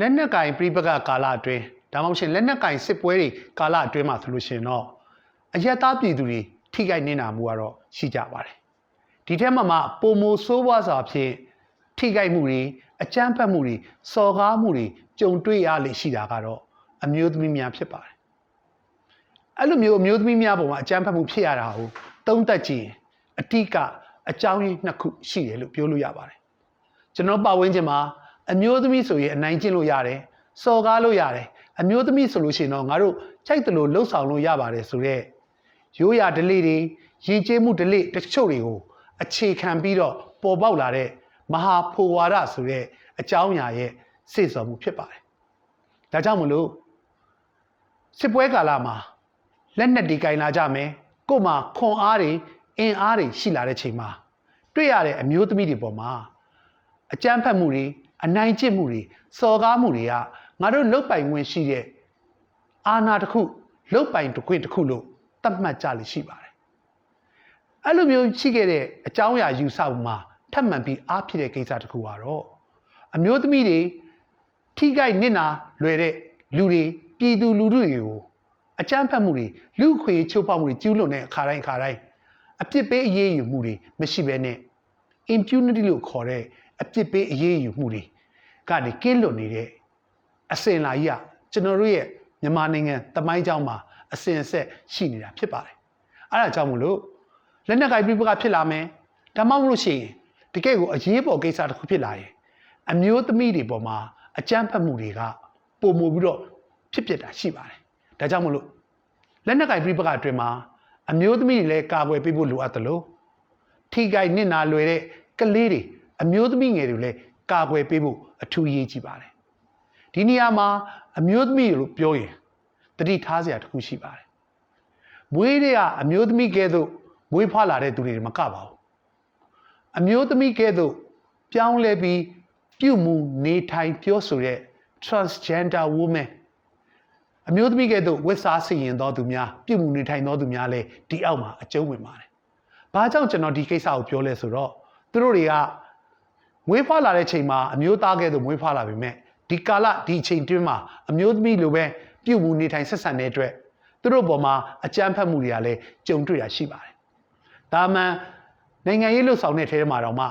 လက်နက်ကင်ပြိပကကာလအတွင်းဒါမှမဟုတ်ရှင်လက်နက်ကင်စစ်ပွဲတွေကာလအတွင်းမှာဆိုလို့ရှိရင်တော့အယက်သားပြည်သူတွေထိခိုက်နေတာမှုကတော့ရှိကြပါတယ်ဒီထက်မှမှပုံမိုဆိုးဝါးစွာဖြင့်ထိခိုက်မှုတွေအကြမ်းဖက်မှုတွေစော်ကားမှုတွေကြုံတွေ့ရလေရှိတာကတော့အမျိုးသမီးများဖြစ်ပါတယ်အဲ့လိုမျိုးအမျိုးသမီးများပုံမှာအကြမ်းဖက်မှုဖြစ်ရတာကိုသုံးသက်ကြည့်ရင်အတိကအကြောင်းရင်းနှစ်ခုရှိတယ်လို့ပြောလို့ရပါတယ်ကျွန်တော်ပတ်ဝန်းကျင်မှာ အမျိုးသမီးဆိုရင်အနိုင်ကျင့်လို့ရတယ်စော်ကားလို့ရတယ်အမျိုးသမီးဆိုလို့ရှိရင်တော့ငါတို့ကြိုက်တယ်လို့လှုပ်ဆောင်လို့ရပါတယ်ဆိုတော့ရိုးရာဓလေ့တွေရည်ကျေးမှုဓလေ့တချို့တွေကိုအခြေခံပြီးတော့ပေါ်ပေါက်လာတဲ့မဟာဖိုဝါဒဆိုတဲ့အကြောင်းအရာရဲ့စေ့စော်မှုဖြစ်ပါတယ်ဒါကြောင့်မလို့စစ်ပွဲကာလမှာလက်နက်တွေကင်လာကြမယ်ကို့မှာခွန်အားတွေအင်အားတွေရှိလာတဲ့ချိန်မှာတွေ့ရတဲ့အမျိုးသမီးတွေပေါ်မှာအကြမ်းဖက်မှုတွေ အနိုင်ကျင့်မှုတွေစော်ကားမှုတွေကငါတို့လုတ်ပိုင်ဝင်ရှိတဲ့အာဏာတစ်ခုလုတ်ပိုင်တစ်ခွင့်တစ်ခုလို့သတ်မှတ်ကြလိမ့်ရှိပါတယ်အဲ့လိုမျိုးရှိခဲ့တဲ့အကြောင်းအရာယူဆမှုမှာထပ်မံပြီးအားဖြစ်တဲ့ကိစ္စတစ်ခုကတော့အမျိုးသမီးတွေထိခိုက်နစ်နာလွယ်တဲ့လူတွေပြည်သူလူထုတွေကိုအကြမ်းဖက်မှုတွေလူခွေချိုးဖောက်မှုတွေကျူးလွန်တဲ့အခါတိုင်းအခါတိုင်းအပြစ်ပေးအရေးယူမှုတွေမရှိဘဲနဲ့ impunity လို့ခေါ်တဲ့ အပြစ်ပေးအရေးယူမှုတွေကနေကင်းလွတ်နေတဲ့အစင်လာကြီးကကျွန်တော်တို့ရဲ့မြန်မာနိုင်ငံတမိုင်းကြောင်းမှာအစင်ဆက်ရှိနေတာဖြစ်ပါတယ်။အဲဒါကြောင့်မလို့လက်နက်ကိုင်ပြပကဖြစ်လာမယ်။ဒါမှမဟုတ်လို့ရှိရင်တကယ့်ကိုအရေးပေါ်ကိစ္စတစ်ခုဖြစ်လာရင်အမျိုးသမီးတွေပေါ်မှာအကြမ်းဖက်မှုတွေကပုံမှုပြီးတော့ဖြစ်ပျက်တာရှိပါတယ်။ဒါကြောင့်မလို့လက်နက်ကင်ပြပကအတွင်းမှာအမျိုးသမီးတွေလည်းကာကွယ်ပေးဖို့လိုအပ်တယ်လို့ထိခိုက်နစ်နာလွယ်တဲ့ကလေးတွေ အမျိုးသမီးငယ်တွေလည်းကာကွယ်ပေးဖို့အထူးအရေးကြီးပါတယ်ဒီနေရာမှာအမျိုးသမီးလို့ပြောရင်တတိထားစရာတစ်ခုရှိပါတယ်မွေးတွေကအမျိုးသမီးကဲသို့မွေးဖွားလာတဲ့သူတွေမကပါဘူးအမျိုးသမီးကဲသို့ပြောင်းလဲပြီးပြုမှုနေထိုင်ပြောဆိုတဲ့ transgender woman အမျိုးသမီးကဲ့သို့ဝတ်စားဆင်ရင်သောသူများပြုမှုနေထိုင်သောသူများလည်းဒီအောက်မှာအကျုံးဝင်ပါတယ်။ဘာကြောင့်ကျွန်တော်ဒီကိစ္စကိုပြောလဲဆိုတော့သူတို့တွေက မွေးဖွားလာတဲ့ချိန်မှာအမျိုးသားကဲ့သို့မွေးဖွားလာပြီမဲ့ဒီကာလဒီချိန်တွင်းမှာအမျိုးသမီးလိုပဲပြုမှုနေထိုင်ဆက်ဆံတဲ့အတွက်သူတို့ပေါ်မှာအကြမ်းဖက်မှုတွေကလည်းကြုံတွေ့ရရှိပါတယ်။ဒါမှန်နိုင်ငံရေးလှုပ်ဆောင်တဲ့ထဲမှာတော့မှ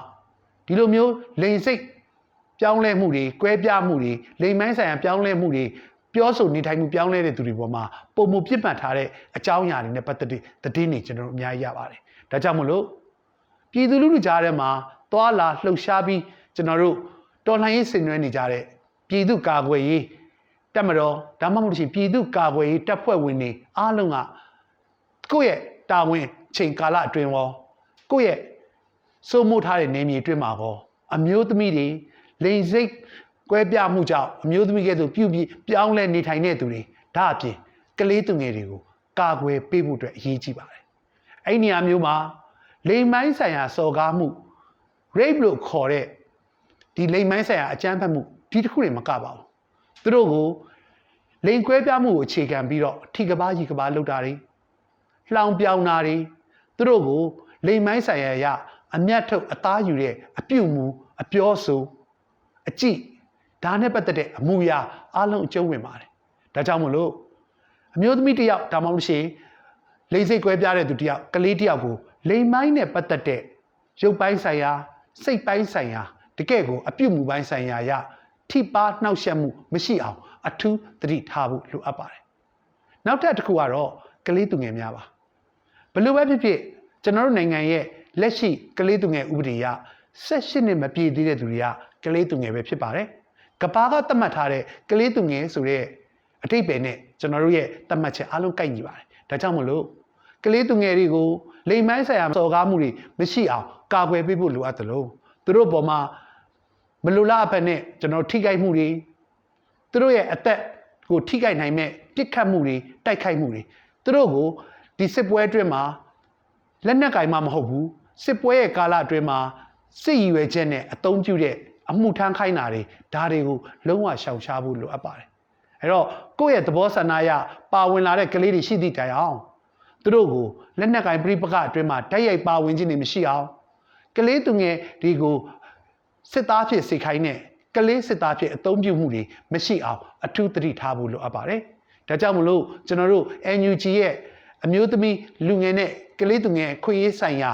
ဒီလိုမျိုးလိန်စိတ်ပြောင်းလဲမှုတွေ၊ကွဲပြားမှုတွေ၊လိမ်မိုင်းဆိုင်ရာပြောင်းလဲမှုတွေပြောဆိုနေထိုင်မှုပြောင်းလဲတဲ့သူတွေပေါ်မှာပုံမှုပြစ်မှတ်ထားတဲ့အကြောင်းအရာတွေနဲ့ပတ်သက်တဲ့သတင်းတွေကျွန်တော်တို့အများကြီးရပါတယ်။ဒါကြောင့်မလို့ပြည်သူလူထုကြားထဲမှာ သွာလာလှုပ်ရှားပြီးကျွန်တော်တို့တော်လှန်ရေးဆင်နွှဲနေကြတဲ့ပြည်သူကာကွယ်ရေးတက်မတော်ဒါမှမဟုတ်ရှင်ပြည်သူကာကွယ်ရေးတပ်ဖွဲ့ဝင်တွေအားလုံးကကိုယ့်ရဲ့တာဝန်ချိန်ကာလအတွင်းရောကိုယ့်ရဲ့စိုးမိုးထားတဲ့နေမြေအတွင်းမှာရောအမျိုးသမီးတွေလိန်စိတ်ကွဲပြားမှုကြောင့်အမျိုးသမီးကဲ့သို့ပြုပြီးပြောင်းလဲနေထိုင်တဲ့သူတွေဒါအပြင်ကလေးသူငယ်တွေကိုကာကွယ်ပေးဖို့အတွက်အရေးကြီးပါတယ်။အဲ့ဒီနေရာမျိုးမှာလိမ်မိုင်းဆိုင်ရာစော်ကားမှု rape လို့ခေါ်တဲ့ဒီလိမ်မိုင်းဆိုင်ရာအကြမ်းဖက်မှုဒီတစ်ခုတွေမကပါဘူး။သူတို့ကိုလိမ်ကွဲပြားမှုကိုအခြေခံပြီးတော့ထိကပားကြီးကပားလောက်တာတွေလှောင်ပြောင်တာတွေသူတို့ကိုလိမ်မိုင်းဆိုင်ရာရအမျက်ထုတ်အသားယူတဲ့အပြုတ်မှုအပြောဆိုအကြည့်ဒါနဲ့ပတ်သက်တဲ့အမူအရာအလုံးအကျုံးဝင်ပါတယ်ဒါကြောင့်မလို့အမျိုးသမီးတစ်ယောက်ဒါမှမဟုတ်ရှင်လိမ့်စိတ်ကွဲပြားတဲ့သူတစ်ယောက်ကလေးတစ်ယောက်ကိုလိမ်မိုင်းနဲ့ပတ်သက်တဲ့ရုပ်ပိုင်းဆိုင်ရာ စိတ်ပိုင်းဆိုင်ရာတကယ့်ကိုအပြုတ်မှုပိုင်းဆိုင်ရာရထိပါနှောက်ယှက်မှုမရှိအောင်အထူးသတိထားဖို့လိုအပ်ပါတယ်နောက်ထပ်တစ်ခုကတော့ကလေးသူငယ်များပါဘလို့ပဲဖြစ်ဖြစ်ကျွန်တော်တို့နိုင်ငံရဲ့လက်ရှိကလေးသူငယ်ဥပဒေအရ18နှစ်မပြည့်သေးတဲ့သူတွေကကလေးသူငယ်ပဲဖြစ်ပါတယ်ကဘာကသတ်မှတ်ထားတဲ့ကလေးသူငယ်ဆိုတဲ့အတိတ်ပဲနဲ့ကျွန်တော်တို့ရဲ့သတ်မှတ်ချက်အားလုံးကိုက်ညီပါတယ်ဒါကြောင့်မလို့ကလေးသူငယ်တွေကိုလိမ်မိုင်းဆိုင်ရာစော်ကားမှုတွေမရှိအောင် ကာကွယ်ပေးဖို့လိုအပ်တယ်လို့သူတို့ပေါ်မှာမလိုလားအဖက်နဲ့ကျွန်တော်ထိခိုက်မှုတွေသူတို့ရဲ့အသက်ကိုထိခိုက်နိုင်မဲ့ပြစ်ခတ်မှုတွေတိုက်ခိုက်မှုတွေသူတို့ကိုဒီစစ်ပွဲအတွင်းမှာလက်နက်ကင်မှမဟုတ်ဘူးစစ်ပွဲရဲ့ကာလအတွင်းမှာစစ်ရည်ရွယ်ချက်နဲ့အသုံးပြုတဲ့အမှုထမ်းခိုင်းတာတွေဒါတွေကိုလုံးဝရှောင်ရှားဖို့လိုအပ်ပါတယ်အဲ့တော့ကိုယ့်ရဲ့သဘောဆန္ဒအရပါဝင်လာတဲ့ကလေးတွေရှိသည့်တိုင်အောင်သူတို့ကိုလက်နက်ကင်ပြိပကအတွင်းမှာတိုက်ရိုက်ပါဝင်ခြင်းတွေမရှိအောင် ကလေးသူငယ်ဒီကိုစစ်သားဖြစ်စေခိုင်းတဲ့ကကလေးစစ်သားဖြစ်အသုံးပြုမှုတွေမရှိအောင်အထူးသတိထားဖို့လိုအပ်ပါတယ်။ဒါကြောင့်မလို့ကျွန်တော်တို့ NUG ရဲ့အမျိုးသမီးလူငယ်နဲ့ကလေးသူငယ်ခွင့်ရေးဆိုင်ရာ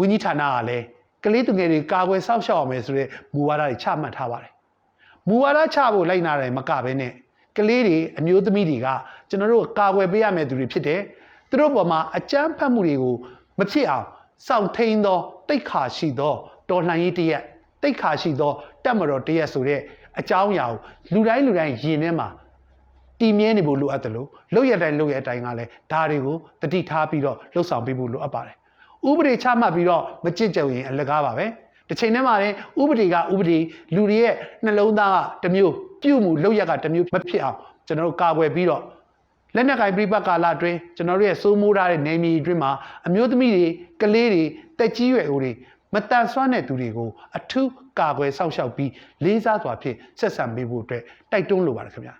ဝန်ကြီးဌာနကလည်းကလေးသူငယ်တွေကာကွယ်စောင့်ရှောက်အောင်မယ်ဆိုတဲ့မူဝါဒတွေချမှတ်ထားပါတယ်။မူဝါဒချဖို့လိုက်နာတယ်မကဘဲနဲ့ကလေးတွေအမျိုးသမီးတွေကကျွန်တော်တို့ကာကွယ်ပေးရမယ့်သူတွေဖြစ်တယ်။သူတို့ပေါ်မှာအကြမ်းဖက်မှုတွေကိုမဖြစ်အောင် စောင့်ထိန်သောတိတ်ခါရှိသောတော်လှန်ရေးတရက်တိတ်ခါရှိသောတက်မတော်တရက်ဆိုတဲ့အကြောင်းအရာကိုလူတိုင်းလူတိုင်းယင်ထဲမှာတည်မြဲနေဖို့လိုအပ်တယ်လို့လောက်ရတိုင်းလောက်ရတိုင်းကလည်းဒါတွေကိုတတိထားပြီးတော့လှုပ်ဆောင်ပေးဖို့လိုအပ်ပါတယ်ဥပဒေချမှတ်ပြီးတော့မကြင့်ကြုံရင်အလကားပါပဲတစ်ချိန်တည်းမှာလည်းဥပဒေကဥပဒေလူတွေရဲ့နှလုံးသားကတစ်မျိုးပြုမှုလောက်ရကတစ်မျိုးမဖြစ်အောင်ကျွန်တော်တို့ကာကွယ်ပြီးတော့ လက်နက်ကင်ပြိပတ်ကာလအတွင်းကျွန်တော်တို့ရဲ့စိုးမိုးထားတဲ့နေမြေအတွင်းမှာအမျိုးသမီးတွေကလေးတွေတက်ကြီးရွယ်အိုတွေမတန်ဆွမ်းတဲ့သူတွေကိုအထူးကာကွယ်စောင့်ရှောက်ပြီးလေးစားစွာဖြင့်ဆက်ဆံပေးဖို့အတွက်တိုက်တွန်းလိုပါတယ်ခင်ဗျာ